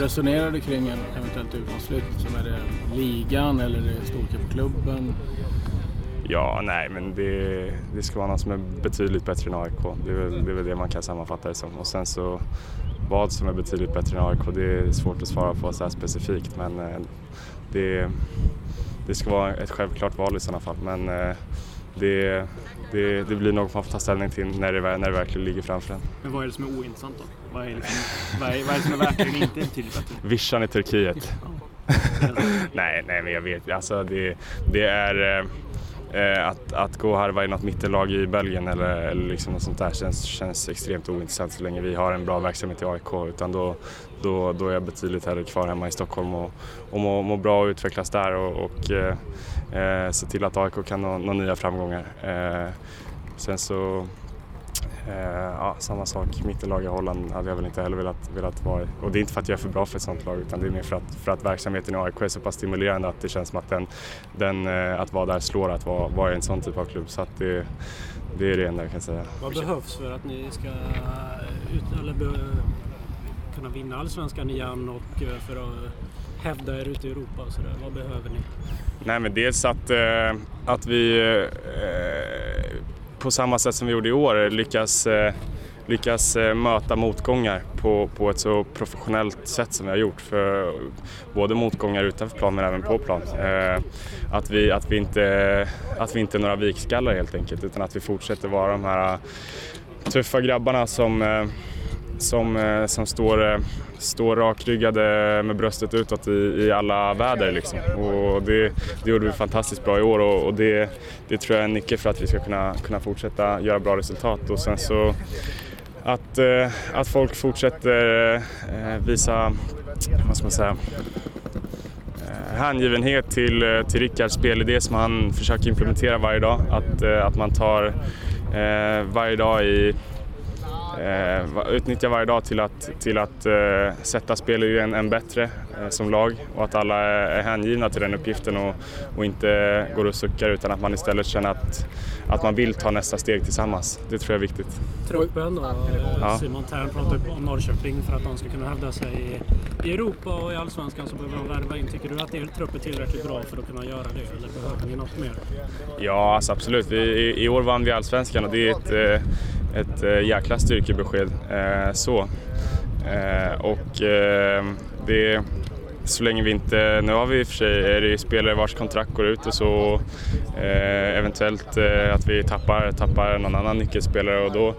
resonerar du kring en eventuellt utlandsflytt? Som är det ligan eller är det storcupklubben? Ja, nej, men det, det ska vara någon som är betydligt bättre än AIK. Det är, väl, det är väl det man kan sammanfatta det som. Och sen så vad som är betydligt bättre än AIK, det är svårt att svara på så här specifikt. Men eh, det, det ska vara ett självklart val i sådana fall. Men eh, det, det, det blir något man får ta ställning till när det, när det verkligen ligger framför en. Men vad är det som är ointressant då? Vad är, liksom, vad är, vad är det som är verkligen inte betydligt bättre? Vischan i Turkiet. nej, nej, men jag vet alltså det, det är eh, Eh, att, att gå och harva i något mittellag i Belgien eller, eller liksom något sånt där känns, känns extremt ointressant så länge vi har en bra verksamhet i AIK. Utan då, då, då är jag betydligt hellre kvar hemma i Stockholm och, och må, må bra och utvecklas där och, och eh, eh se till att AIK kan nå, nå nya framgångar. Eh, sen så ja, samma sak, mittenlag i Holland hade jag väl inte heller velat, velat vara i. Och det är inte för att jag är för bra för ett sånt lag utan det är mer för att, för att verksamheten i AIK är så pass stimulerande att det känns som att den, den eh, att vara där slår att vara, vara i en sån typ av klubb. Så att det, det är det enda jag kan säga. Vad behövs för att ni ska ut, eller be, kunna vinna allsvenskan igen och eh, för att hävda er ute i Europa och sådär? Vad behöver ni? Nej men dels att, att vi på samma sätt som vi gjorde i år lyckas, eh, lyckas eh, möta motgångar på, på ett så professionellt sätt som vi har gjort. För både motgångar utanför plan men även på plan. Eh, att vi, att vi, inte, att vi inte är några vikskallar helt enkelt utan att vi fortsätter vara de här tuffa grabbarna som, som, eh, som står eh, står rakryggade med bröstet utåt i, i alla väder. Liksom. Och det, det gjorde vi fantastiskt bra i år och, och det, det tror jag är en nyckel för att vi ska kunna, kunna fortsätta göra bra resultat. Och sen så att, eh, att folk fortsätter visa, vad ska man säga, hängivenhet till, till Rickards spelidé som han försöker implementera varje dag. Att, att man tar varje dag i eh, utnyttja varje dag till att, till att eh, sätta spelidén än bättre eh, som lag och att alla är hängivna till den uppgiften och, och inte går och suckar utan att man istället känner att, att man vill ta nästa steg tillsammans. Det tror jag är viktigt. Truppen då? Ja. Simon Thern pratar om Norrköping för att de ska kunna hävda sig i Europa och i Allsvenskan så behöver de värva in. Tycker du att er trupp är tillräckligt bra för att kunna göra det eller behöver ni något mer? Ja, alltså absolut. Vi, i, I år vann vi Allsvenskan och det är ett eh, ett eh, jäkla styrkebesked. Eh, så. Eh, och eh, det så länge vi inte, nu har vi i och för sig, är det spelare vars kontrakt går ut och så eh, eventuellt eh, att vi tappar, tappar någon annan nyckelspelare och då,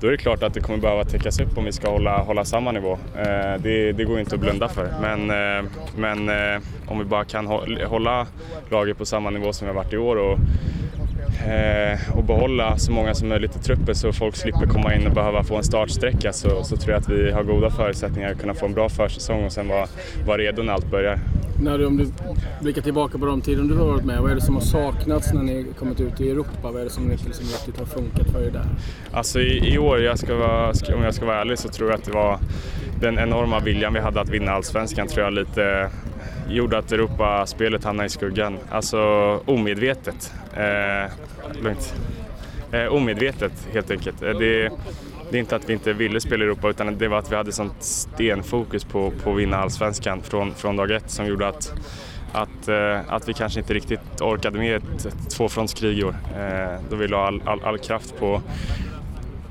då är det klart att det kommer behöva täckas upp om vi ska hålla, hålla samma nivå. Eh, det, det går inte att blunda för. Men, men om vi bara kan hålla laget på samma nivå som vi har varit i år och och behålla så många som möjligt i truppen så folk slipper komma in och behöva få en startsträcka så, så tror jag att vi har goda förutsättningar att kunna få en bra försäsong och sen vara, vara redo när allt börjar. När du, om du blickar tillbaka på de tiden du har varit med, vad är det som har saknats när ni kommit ut i Europa? Vad är det som liksom riktigt har funkat för er där? Alltså i, i år, jag vara, om jag ska vara ärlig, så tror jag att det var den enorma viljan vi hade att vinna allsvenskan tror jag lite gjorde att Europaspelet hamnade i skuggan. Alltså omedvetet. Eh, lugnt. Eh, omedvetet helt enkelt. Eh, det, det är inte att vi inte ville spela i Europa utan det var att vi hade sånt stenfokus på, på att vinna allsvenskan från, från dag ett som gjorde att, att, eh, att vi kanske inte riktigt orkade med ett, ett tvåfrontskrig i år. Eh, då vi la all, all, all, kraft på,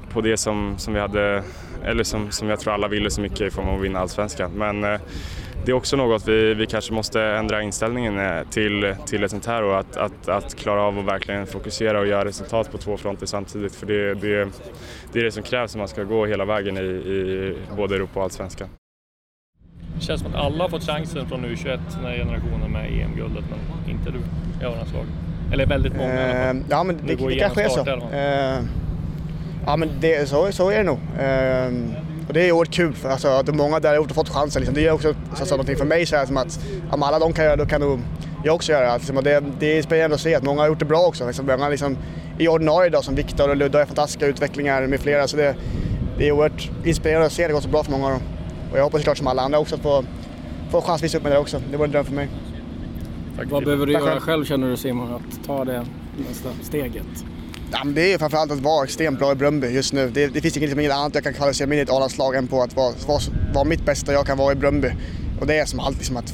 på det som, som vi hade, eller som, som jag tror alla ville så mycket i form av att vinna allsvenskan. Men eh, det är också något vi, vi kanske måste ändra inställningen eh, till, till ett sånt här och att, att, att klara av att verkligen fokusera och göra resultat på två fronter samtidigt. För det, det, det är det som krävs om man ska gå hela vägen i, i både Europa och Allsvenskan. Det känns som att alla har fått chansen från U21, den här generationen med EM-guldet, men inte du i a Eller väldigt många i alla fall. Uh, ja, men det, det kanske är så. Uh, ja, men det, så, så är det nog. Uh, och det är oerhört kul, för alltså, att många där har fått chansen. Liksom. Det är också så, så, någonting för mig, så här, som att om alla de kan göra då kan nog jag också göra. Liksom. Och det, det är spännande att se att många har gjort det bra också. Liksom. Många liksom, i ordinarie idag som Viktor och Ludde har fantastiska utvecklingar med flera. Så det, det är oerhört inspirerande att se det gå så bra för många av dem. Och jag hoppas såklart som alla andra också att få, få chans att visa upp mig där också. Det vore en dröm för mig. Tack. Vad behöver du göra själv känner du Simon, att ta det nästa steget? Ja, det är framförallt att vara extremt bra i Bröndby just nu. Det, det finns inget, liksom, inget annat jag kan kvalificera mig in i ett A-landslag än på att vara, vara, vara mitt bästa jag kan vara i Bröndby. Och det är som alltid som att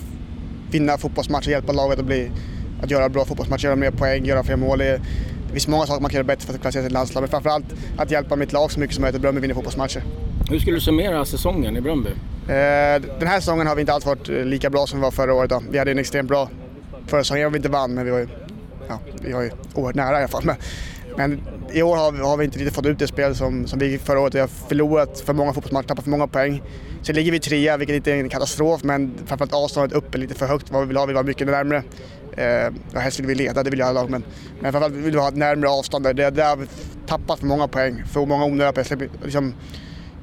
vinna fotbollsmatcher, hjälpa laget att, bli, att göra bra fotbollsmatcher, göra mer poäng, göra fler mål. Det, det finns många saker man kan göra bättre för att kvalificera sig till landslag, men framförallt att hjälpa mitt lag så mycket som möjligt att Bröndby vinner fotbollsmatcher. Hur skulle du summera säsongen i Bröndby? Eh, den här säsongen har vi inte alls varit eh, lika bra som vi var förra året. Då. Vi hade en extremt bra förra säsongen, vi inte vann, men vi var ju, ja, vi var ju oerhört nära i alla fall. Men, men i år har vi, har vi inte riktigt fått ut det spel som, som vi förra året. Vi har förlorat för många fotbollsmatcher, tappat för många poäng. Sen ligger vi trea, vilket inte är en katastrof, men framförallt avståndet upp är lite för högt vad vi vill ha. Vi vill ha mycket närmre. Eh, ja, helst vill vi leda, det vill alla lag, men, men framförallt vill vi ha ett närmre avstånd. Där, där har vi tappat för många poäng, för många onödiga poäng. Liksom,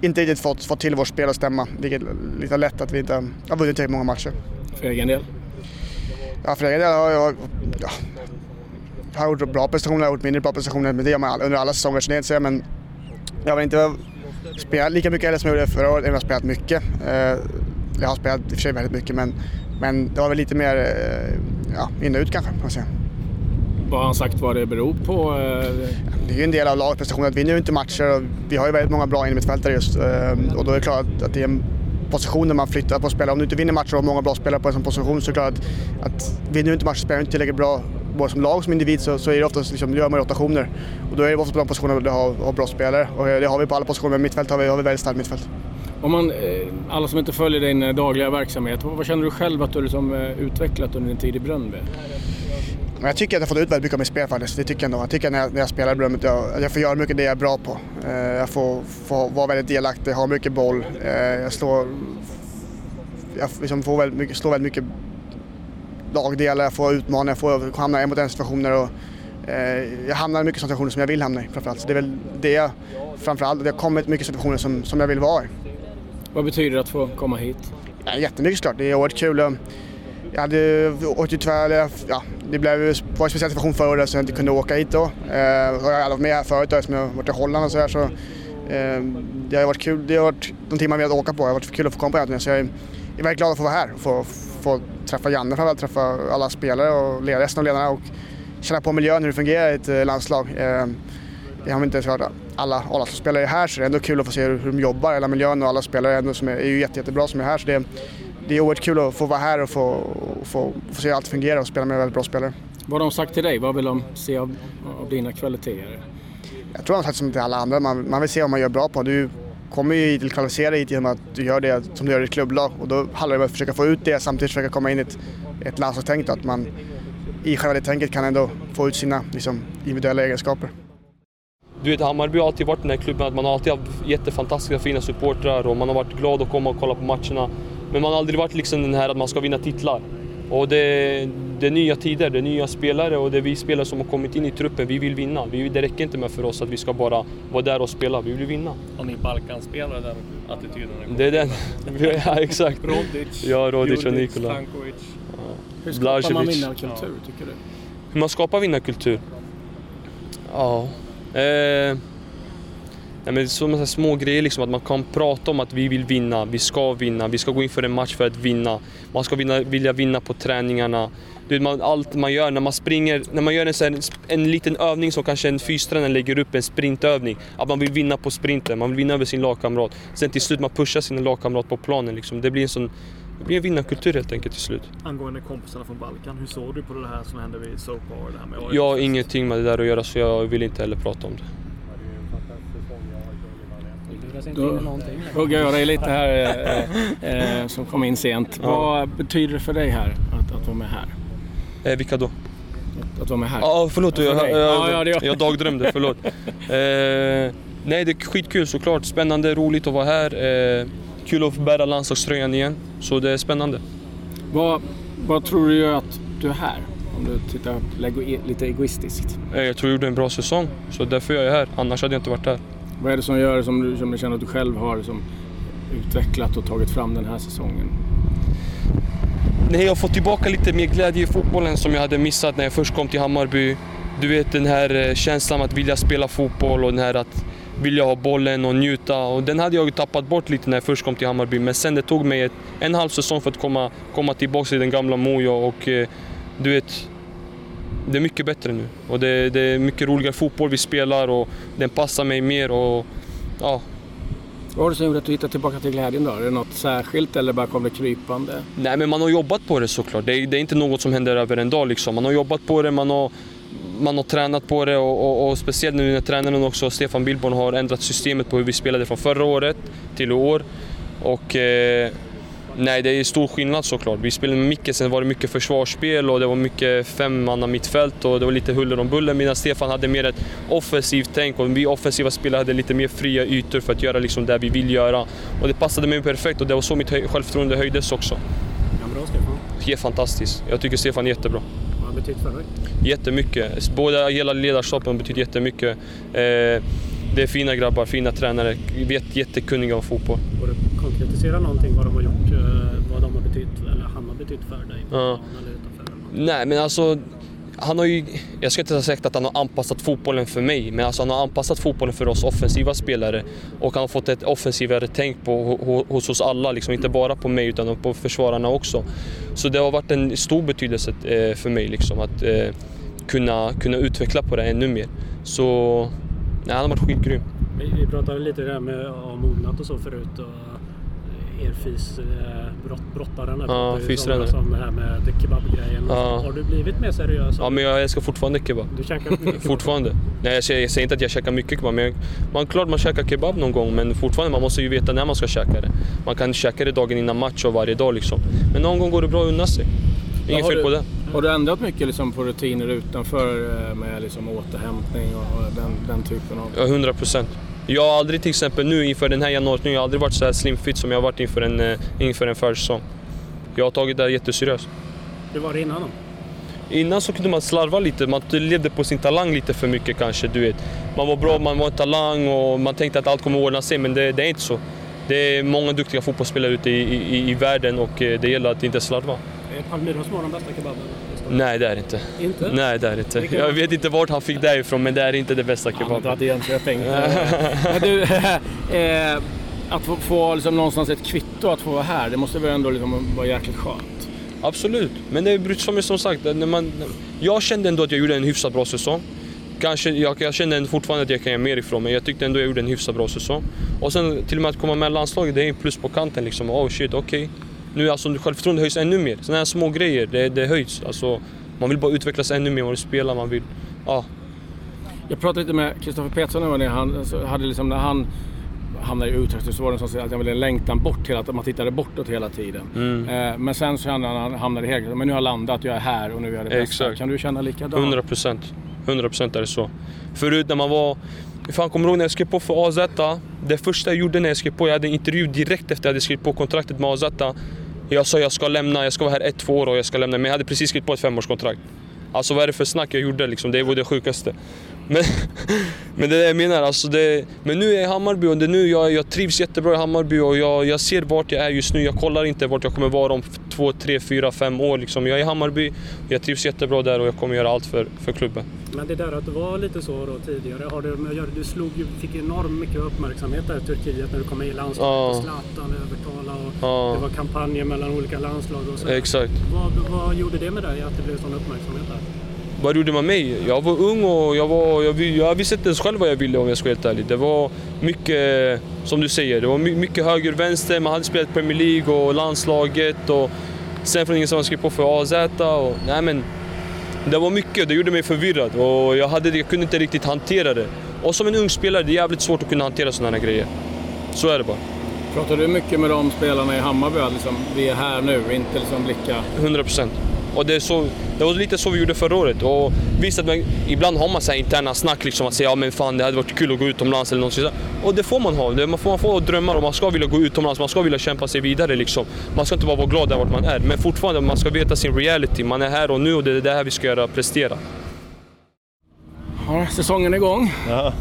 inte riktigt fått, fått till vårt spel att stämma, vilket är lite lätt att vi inte har vunnit tillräckligt många matcher. För egen del? Ja, för egen del har jag, ja, har gjort bra prestationer, jag har gjort mindre bra prestationer, men det gör man under alla säsonger, så det är inte men jag har inte spelat lika mycket eller som jag gjorde förra året, jag har spelat mycket. Jag har spelat i och för sig väldigt mycket, men, men det var väl lite mer ja, in och ut kanske, man säga. Vad har han sagt vad det beror på? Det är ju en del av lagprestationen. Vi vinner ju inte matcher och vi har ju väldigt många bra innermittfältare just. Och då är det klart att det är en position där man flyttar på spelare. Om du inte vinner matcher och har många bra spelare på en sån position så är det klart att, att vinner du inte matcher spelar inte tillräckligt bra både som lag och som individ så, så är det oftast liksom, gör man rotationer. Och då är det ofta på de positionerna du har, har bra spelare. Och det har vi på alla positioner, mittfält har vi, har vi väldigt starkt mittfält. Om man, alla som inte följer din dagliga verksamhet, vad känner du själv att du liksom utvecklat under din tid i Bröndby? Men jag tycker att jag har fått ut väldigt mycket av mitt spel faktiskt. Det tycker jag ändå. Jag tycker när jag, när jag spelar i Bröndby att jag, jag får göra mycket det jag är bra på. Jag får, får vara väldigt delaktig, ha mycket boll. Jag slår, jag liksom får väldigt mycket, slår väldigt mycket lagdelar, jag får utmana, jag får hamna i en mot en situationer. Och, jag hamnar i mycket situationer som jag vill hamna i framförallt. Så det är väl det jag framförallt, det har kommit mycket situationer som, som jag vill vara i. Vad betyder det att få komma hit? Ja, jättemycket såklart, det är oerhört kul. Jag hade åkt ut tyvärr, ja, det blev, var en speciell situation förra året så jag inte kunde åka hit då. Eh, jag har aldrig varit med här förut eftersom jag har varit i Holland och så här, så eh, det har varit kul. Det har varit de timmar vi har åka på. Det har varit kul att få komma på egentligen. Så jag är, är väldigt glad att få vara här och få, få träffa Janne framförallt, träffa alla spelare och resten av ledarna och känna på miljön, hur det fungerar i ett landslag. Eh, jag har inte hört alla A-lagsspelare är här så det är ändå kul att få se hur, hur de jobbar, hela miljön och alla spelare är, ändå som är, är ju jätte, jättebra som är här. Så det, det är oerhört kul att få vara här och få, få, få se allt fungera och spela med väldigt bra spelare. Vad har de sagt till dig? Vad vill de se av, av dina kvaliteter? Jag tror de har sagt som till alla andra, man, man vill se vad man gör bra på. Du kommer ju till kvalificera hit genom att du gör det som du gör i ett klubblag och då handlar det om att försöka få ut det samtidigt försöka komma in i ett, ett landslagstänk. Att man i själva det tänket kan ändå få ut sina liksom, individuella egenskaper. Du vet, Hammarby har alltid varit den här klubben att man har alltid haft jättefantastiska fina supportrar och man har varit glad att komma och kolla på matcherna. Men man har aldrig varit liksom den här att man ska vinna titlar. Och det, det är nya tider, det är nya spelare och det är vi spelare som har kommit in i truppen. Vi vill vinna. Vi, det räcker inte med för oss att vi ska bara vara där och spela. Vi vill vinna. Har ni Balkanspelare den attityden? Det är den. ja, exakt. Rodic, ja, Rodic och Nikola. Stankovic. Ja. Hur skapar man vinnarkultur, tycker du? Hur man skapar vinnarkultur? Ja... Eh, Nej, men sådana små grejer, liksom, att man kan prata om att vi vill vinna, vi ska vinna, vi ska gå in för en match för att vinna. Man ska vinna, vilja vinna på träningarna. Du, man, allt man gör, när man springer, när man gör en, en, en liten övning som kanske en fystränare lägger upp, en sprintövning. Att man vill vinna på sprinten, man vill vinna över sin lagkamrat. Sen till slut man pushar sin lagkamrat på planen. Liksom. Det blir en sån det blir en vinnarkultur helt enkelt till slut. Angående kompisarna från Balkan, hur såg du på det här som hände vid Soap Bar? Det här med jag har ingenting med det där att göra så jag vill inte heller prata om det. Då hugger jag dig lite här eh, eh, som kom in sent. Ja. Vad betyder det för dig här att, att vara med här? Eh, vilka då? Att, att vara med här? Ja, förlåt. Jag, jag, jag, ja, jag, jag dagdrömde, förlåt. eh, nej, det är skitkul såklart. Spännande, roligt att vara här. Eh, kul att få bära landslagströjan igen. Så det är spännande. Vad, vad tror du gör att du är här? Om du tittar lite egoistiskt. Jag tror jag gjorde en bra säsong, så därför är jag här. Annars hade jag inte varit här. Vad är det som gör som du, som du känner att du själv har som utvecklat och tagit fram den här säsongen? Nej, jag har fått tillbaka lite mer glädje i fotbollen som jag hade missat när jag först kom till Hammarby. Du vet den här eh, känslan att vilja spela fotboll och den här att vilja ha bollen och njuta. Och den hade jag tappat bort lite när jag först kom till Hammarby. Men sen det tog mig ett, en halv säsong för att komma, komma tillbaka till den gamla Mojo och eh, du vet det är mycket bättre nu. Och det, det, är mycket roligare fotboll vi spelar och den passar mig mer. Och, ja. Vad var det som gjorde att du hittade tillbaka till glädjen då? Är det något särskilt eller bara kom det krypande? Nej, men man har jobbat på det såklart. Det är, det är inte något som händer över en dag. Liksom. Man har jobbat på det, man har, man har tränat på det och, och, och speciellt nu när tränaren också, Stefan Billborn, har ändrat systemet på hur vi spelade från förra året till i år. Och, eh, Nej, det är stor skillnad såklart. Vi spelade med Micke, sen var det mycket försvarsspel och det var mycket femmanna mittfält och det var lite huller om buller medan Stefan hade mer ett offensivt tänk och vi offensiva spelare hade lite mer fria ytor för att göra liksom det vi vill göra. Och det passade mig perfekt och det var så mitt självförtroende höjdes också. Ja, bra Stefan. Ja, fantastiskt. Jag tycker Stefan är jättebra. Betytt för dig? Jättemycket. Båda, hela ledarskapet har betytt jättemycket. Eh, det är fina grabbar, fina tränare, vet, jättekunniga om fotboll. Går du konkretisera någonting vad de har gjort, eh, vad de har betytt, eller för dig? Ja. Nej men alltså, han har ju, jag ska inte säga att han har anpassat fotbollen för mig, men alltså han har anpassat fotbollen för oss offensiva spelare och han har fått ett offensivare tänk på, hos oss alla, liksom, inte bara på mig utan på försvararna också. Så det har varit en stor betydelse eh, för mig liksom, att eh, kunna, kunna utveckla på det ännu mer. Så Nej, han har varit skitgrym. Vi, pratade lite där med ja, mognat och så förut. Och eh, er fys, eh, brott. Ja, fystränare. Som det här med kebabgrejen. Ja. Har du blivit mer seriös? Ja, men jag älskar fortfarande kebab. Du käkar mycket kebab? fortfarande. Nej, jag säger, jag säger inte att jag käkar mycket kebab, men man, klart man käkar kebab någon gång, men fortfarande man måste ju veta när man ska käka det. Man kan käka det dagen innan match och varje dag liksom. Men någon gång går det bra att unna sig. Inget fel på det. Har du ändrat mycket liksom på rutiner utanför eh, med liksom återhämtning och den, den typen av... Ja, 100 procent. Jag har aldrig till exempel nu inför den här januari, jag har aldrig varit så här slimfit som jag har varit inför en, eh, inför en försäsong. Jag har tagit det här jätteseriöst. Hur var det innan då? Innan så kunde man slarva lite, man levde på sin talang lite för mycket kanske. Du vet. Man var bra, man var en talang och man tänkte att allt kommer ordna sig, men det, det är inte så. Det är många duktiga fotbollsspelare ute i, i, i världen och eh, det gäller att inte slarva. Är Palmyras de bästa kebaben? Nej, det är inte. Inte? Nej, det är inte. Jag vet inte vart han fick det ifrån, men det är inte det bästa kebaben. Han till Jönköping. du, eh, att få, få liksom någonstans ett kvitto att få vara här, det måste väl ändå liksom vara jäkligt skönt? Absolut, men det är som, som sagt, när man, jag kände ändå att jag gjorde en hyfsat bra säsong. Kanske, jag, jag kände fortfarande att jag kan göra mer ifrån mig. Jag tyckte ändå jag gjorde en hyfsat bra säsong. Och sen till och med att komma med landslaget, det är en plus på kanten liksom. Oh shit, okej. Okay nu alltså självförtroendet höjs ännu mer. Sådana här små grejer, det, det höjs. Alltså, man vill bara utvecklas ännu mer, man vill spela, man vill... Ja. Jag pratade lite med Kristoffer Petersson när han hade liksom, när han hamnade i Utrecht så var det som att han ville längtan bort hela att man tittade bortåt hela tiden. Mm. Eh, men sen så hamnade han hamnade helt men nu har jag landat, jag är här och nu är jag det bästa. Exakt. Kan du känna likadant? 100 procent. 100 procent är det så. Förut när man var Fan, kommer du ihåg när jag skrev på för AZ? Det första jag gjorde när jag skrev på, jag hade en intervju direkt efter att jag hade skrivit på kontraktet med AZ. Jag sa jag ska lämna, jag ska vara här ett, två år och jag ska lämna. Men jag hade precis skrivit på ett femårskontrakt. Alltså vad är det för snack jag gjorde liksom? Det var det sjukaste. Men, men det är det jag menar. Alltså det, men nu är jag i Hammarby och det nu jag, jag trivs jättebra i Hammarby och jag, jag ser vart jag är just nu. Jag kollar inte vart jag kommer vara om två, tre, fyra, fem år. Liksom. Jag är i Hammarby, jag trivs jättebra där och jag kommer göra allt för, för klubben. Men det där att det var lite så då tidigare, har du, du slog, fick enormt mycket uppmärksamhet där i Turkiet när du kom med i landslaget ja. och Zlatan övertala och ja. det var kampanjer mellan olika landslag och så. Exakt. Vad, vad gjorde det med dig att det blev sån uppmärksamhet där? Vad gjorde man mig? Jag var ung och jag, var, jag, jag visste inte ens själv vad jag ville om jag ska vara helt ärlig. Det var mycket, som du säger, det var mycket höger vänster. Man hade spelat Premier League och landslaget och sen från ingenstans skrev på för AZ. Och, nej men, det var mycket, det gjorde mig förvirrad och jag, hade, jag kunde inte riktigt hantera det. Och som en ung spelare, det är jävligt svårt att kunna hantera sådana här grejer. Så är det bara. Pratar du mycket med de spelarna i Hammarby? Liksom, vi är här nu, inte liksom blicka... 100 procent. Och det, är så, det var lite så vi gjorde förra året. Och visst att man, ibland har man så interna snack, liksom, att säga ja men fan det hade varit kul att gå utomlands eller något Och det får man ha. Det, man, får, man får drömmar och man ska vilja gå utomlands, man ska vilja kämpa sig vidare. Liksom. Man ska inte bara vara glad där vart man är. Men fortfarande, man ska veta sin reality. Man är här och nu och det är det här vi ska göra, prestera. Ja, säsongen är igång. Ja.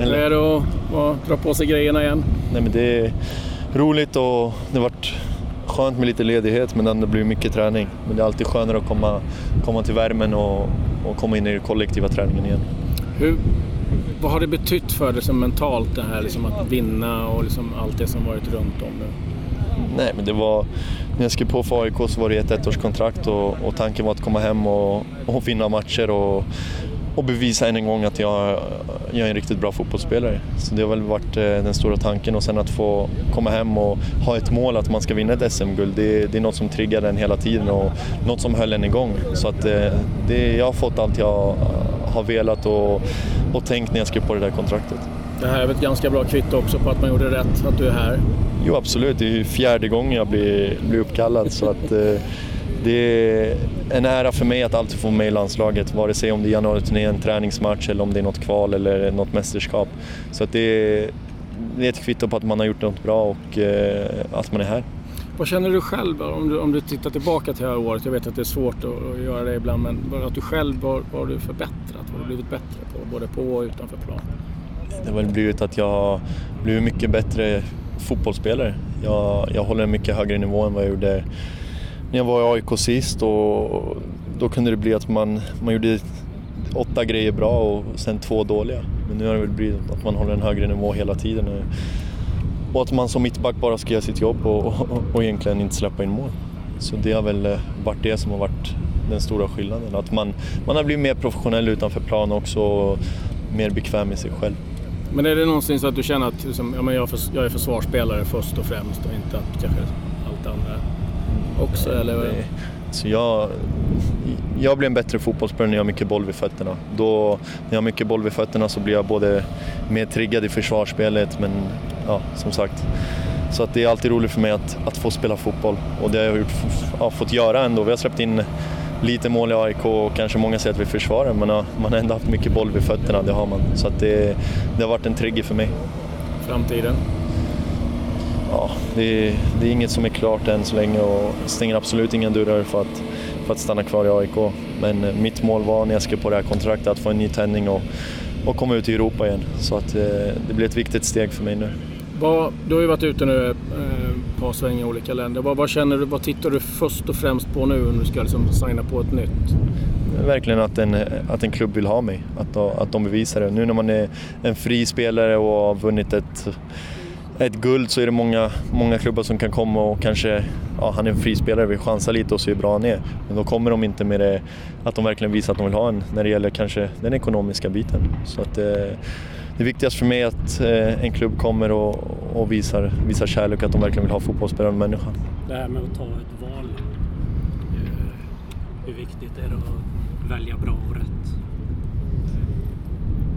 Eller är det att, att dra på sig grejerna igen? Nej men det är roligt och det har varit skönt med lite ledighet men det blir mycket träning. Men det är alltid skönare att komma, komma till värmen och, och komma in i den kollektiva träningen igen. Hur, vad har det betytt för dig liksom mentalt det här liksom att vinna och liksom allt det som varit runt om nu? Nej, men det var... När jag skrev på för AIK så var det ett ettårskontrakt och, och tanken var att komma hem och, och vinna matcher och, och bevisa än en gång att jag, jag är en riktigt bra fotbollsspelare. Så det har väl varit eh, den stora tanken och sen att få komma hem och ha ett mål att man ska vinna ett SM-guld, det, det, är något som triggar den hela tiden och något som höll en igång. Så att eh, det, jag har fått allt jag har velat och, och tänkt när jag skrev på det där kontraktet. Det här är väl ett ganska bra kvitto också på att man gjorde rätt, att du är här? Jo absolut, det är ju fjärde gången jag blir, blir uppkallad så att eh, det är en ära för mig att alltid få med i landslaget, vare sig om det är januari-turnén, träningsmatch eller om det är något kval eller något mästerskap. Så att det, är, det är ett kvitto på att man har gjort något bra och eh, att man är här. Vad känner du själv om du, om du tittar tillbaka till det här året? Jag vet att det är svårt att, göra det ibland, men att du själv, vad har du förbättrat? Vad har du blivit bättre på, både på och utanför plan? Det har väl blivit att jag har blivit mycket bättre fotbollsspelare. Jag, jag håller en mycket högre nivå än vad jag gjorde när jag var i AIK sist och då kunde det bli att man, man gjorde åtta grejer bra och sen två dåliga. Men nu har det väl blivit att man håller en högre nivå hela tiden. Och att man som mittback bara ska göra sitt jobb och, och, och egentligen inte släppa in mål. Så det har väl eh, varit det som har varit den stora skillnaden. Att man, man har blivit mer professionell utanför plan också och mer bekväm i sig själv. Men är det någonsin så att du känner att liksom, ja, men jag, jag är försvarsspelare först och främst och inte att kanske allt andra också? Eller? Nej. Så jag, jag blir en bättre fotbollsspelare när jag har mycket boll vid fötterna. Då, när jag har mycket boll vid fötterna så blir jag både mer triggad i försvarsspelet men ja, som sagt. Så att det är alltid roligt för mig att, att få spela fotboll och det har jag gjort, ja, fått göra ändå. Vi har släppt in lite mål i AIK och kanske många säger att vi försvarar men ja, man har ändå haft mycket boll vid fötterna, det har man. Så att det, det har varit en trigger för mig. Framtiden? Ja, det, det är inget som är klart än så länge och stänger absolut inga dörrar för att, för att stanna kvar i AIK. Men eh, mitt mål var när jag skrev på det här kontraktet att få en ny tändning och, och komma ut i Europa igen. Så att, eh, det blir ett viktigt steg för mig nu. Vad, du har ju varit ute nu eh, ett par svängar i olika länder. Vad, vad, känner du, vad tittar du först och främst på nu när du ska liksom signa på ett nytt? Verkligen att en, att en klubb vill ha mig, att, att de bevisar det. Nu när man är en fri spelare och har vunnit ett, ett guld så är det många, många klubbar som kan komma och kanske, ja han är en frispelare, vill chansa lite och se hur bra han är. Men då kommer de inte med det, att de verkligen visar att de vill ha en när det gäller kanske den ekonomiska biten. Så att, eh, det viktigast för mig är att eh, en klubb kommer och, och visar, visar kärlek, att de verkligen vill ha fotbollsspelare och människa. Det här med att ta ett val, eh, hur viktigt är det att välja bra och rätt?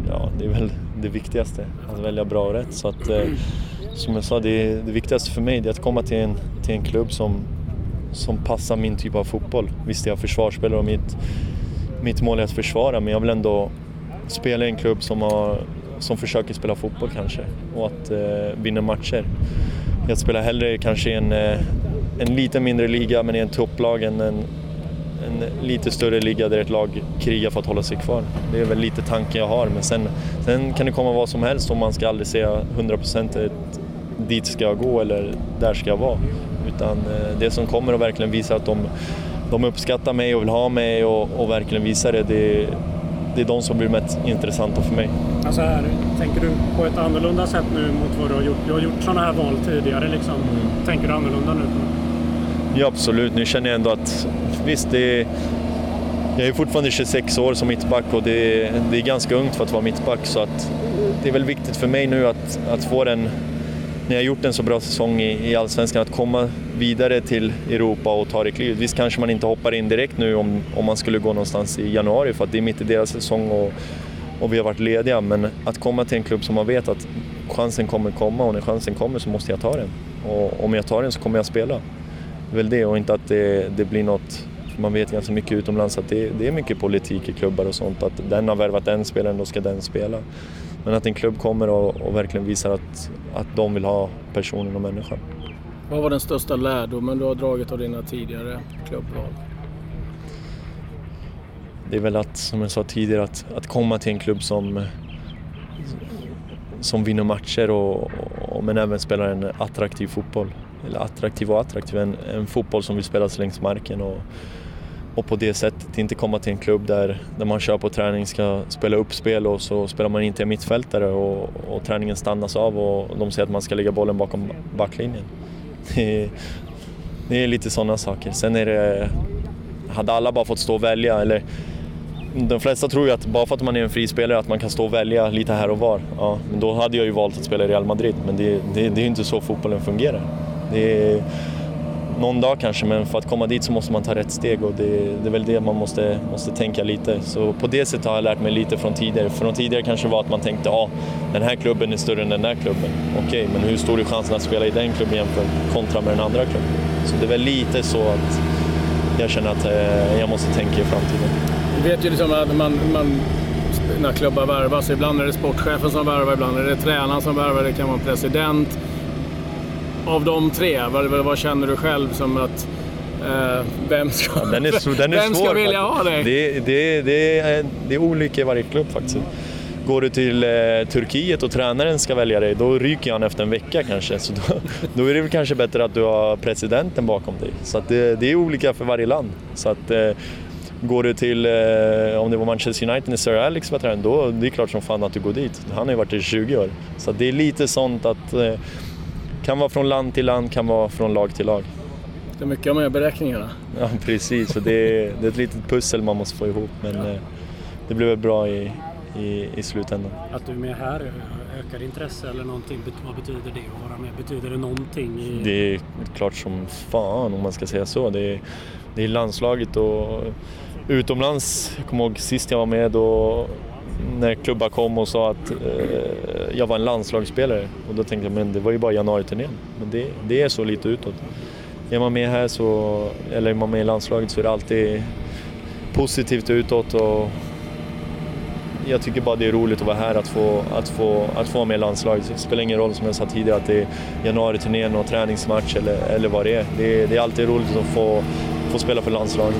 Ja, det är väl det viktigaste, att välja bra och rätt. Så att, eh, som jag sa, det, det viktigaste för mig är att komma till en, till en klubb som, som passar min typ av fotboll. Visst, jag är försvarsspelare och mitt, mitt mål är att försvara, men jag vill ändå spela i en klubb som har som försöker spela fotboll kanske och att eh, vinna matcher. Jag spelar hellre kanske i en, eh, en lite mindre liga men i en topplag än en, en lite större liga där ett lag krigar för att hålla sig kvar. Det är väl lite tanken jag har men sen, sen kan det komma vad som helst och man ska aldrig säga 100% dit ska jag gå eller där ska jag vara. Utan eh, det som kommer och verkligen visar att de, de uppskattar mig och vill ha mig och, och verkligen visar det, det det är de som blir mest intressanta för mig. Alltså här, tänker du på ett annorlunda sätt nu mot vad du har gjort? Du har gjort sådana här val tidigare. Liksom. Mm. Tänker du annorlunda nu? Ja, absolut. Nu känner jag ändå att visst, det är, jag är fortfarande 26 år som mittback och det är, det är ganska ungt för att vara mittback. Så att det är väl viktigt för mig nu att, att få den när jag gjort en så bra säsong i, i Allsvenskan, att komma vidare till Europa och ta det klivet. Visst kanske man inte hoppar in direkt nu om, om man skulle gå någonstans i januari för att det är mitt i deras säsong och, och vi har varit lediga. Men att komma till en klubb som man vet att chansen kommer komma och när chansen kommer så måste jag ta den. Och om jag tar den så kommer jag spela. Väl det och inte att det, det blir något man vet ganska mycket utomlands att det, det, är mycket politik i klubbar och sånt. Att den har värvat den spelaren, då ska den spela. Men att en klubb kommer och, och verkligen visar att, att de vill ha personen och människan. Vad var den största lärdomen du har dragit av dina tidigare klubbval? Det är väl att, som jag sa tidigare, att, att komma till en klubb som, som vinner matcher och, och, men även spelar en attraktiv fotboll. Eller attraktiv och attraktiv, en, en fotboll som vill spelas längs marken. Och, och på det sättet inte komma till en klubb där, där man kör på träning ska spela uppspel och så spelar man inte en mittfältare och, och träningen stannas av och de säger att man ska lägga bollen bakom backlinjen. Det är, det är lite sådana saker. Sen är det, hade alla bara fått stå och välja, eller de flesta tror ju att bara för att man är en frispelare att man kan stå och välja lite här och var. Ja, men då hade jag ju valt att spela i Real Madrid, men det, det, det är ju inte så fotbollen fungerar. Det är, någon dag kanske, men för att komma dit så måste man ta rätt steg och det, det, är väl det man måste, måste tänka lite. Så på det sättet har jag lärt mig lite från tidigare. Från tidigare kanske var att man tänkte ja, den här klubben är större än den där klubben. Okej, men hur stor är chansen att spela i den klubben jämfört kontra med den andra klubben? Så det är väl lite så att jag känner att eh, jag måste tänka i framtiden. Du vet ju liksom att man, man när klubbar värvas, ibland är det sportchefen som värvar, ibland är det tränaren som värvar, det kan vara president av de tre, vad, vad, känner du själv som att eh, vem ska, ja, den är, den är vem svår, ska vilja ha dig? Det, det, det, är, det är olika i varje klubb faktiskt. Går du till eh, Turkiet och tränaren ska välja dig, då ryker han efter en vecka kanske. Så då, då är det väl kanske bättre att du har presidenten bakom dig. Så det, det, är olika för varje land. Så att, eh, Går du till, eh, om det var Manchester United när Sir Alex var tränare, då det är klart som fan att du går dit. Han har ju varit där i 20 år. Så det är lite sånt att eh, kan vara från land till land, kan vara från lag till lag. Det är mycket med beräkningarna. Ja, precis. Och det, är, det är ett litet pussel man måste få ihop. Men ja. Eh, det blir väl bra i, i, i slutändan. Att du är med här ökar intresse eller någonting? Vad betyder det att vara med? Betyder det någonting? I... Det är klart som fan om man ska säga så. Det är, det är landslaget och utomlands. Jag kommer ihåg sist jag var med då när klubbar kom och sa att eh, jag var en landslagsspelare. Och då tänkte jag, men det var ju bara januariturnén. Men det, det är så lite utåt. Är man med här så, eller är man med i landslaget så är det alltid positivt utåt och jag tycker bara det är roligt att vara här, att få, att få, att få vara med i landslaget. Det spelar ingen roll som jag sa tidigare att det är januariturnén och träningsmatch eller, eller vad det är. Det, är. det är alltid roligt att få, få spela för landslaget.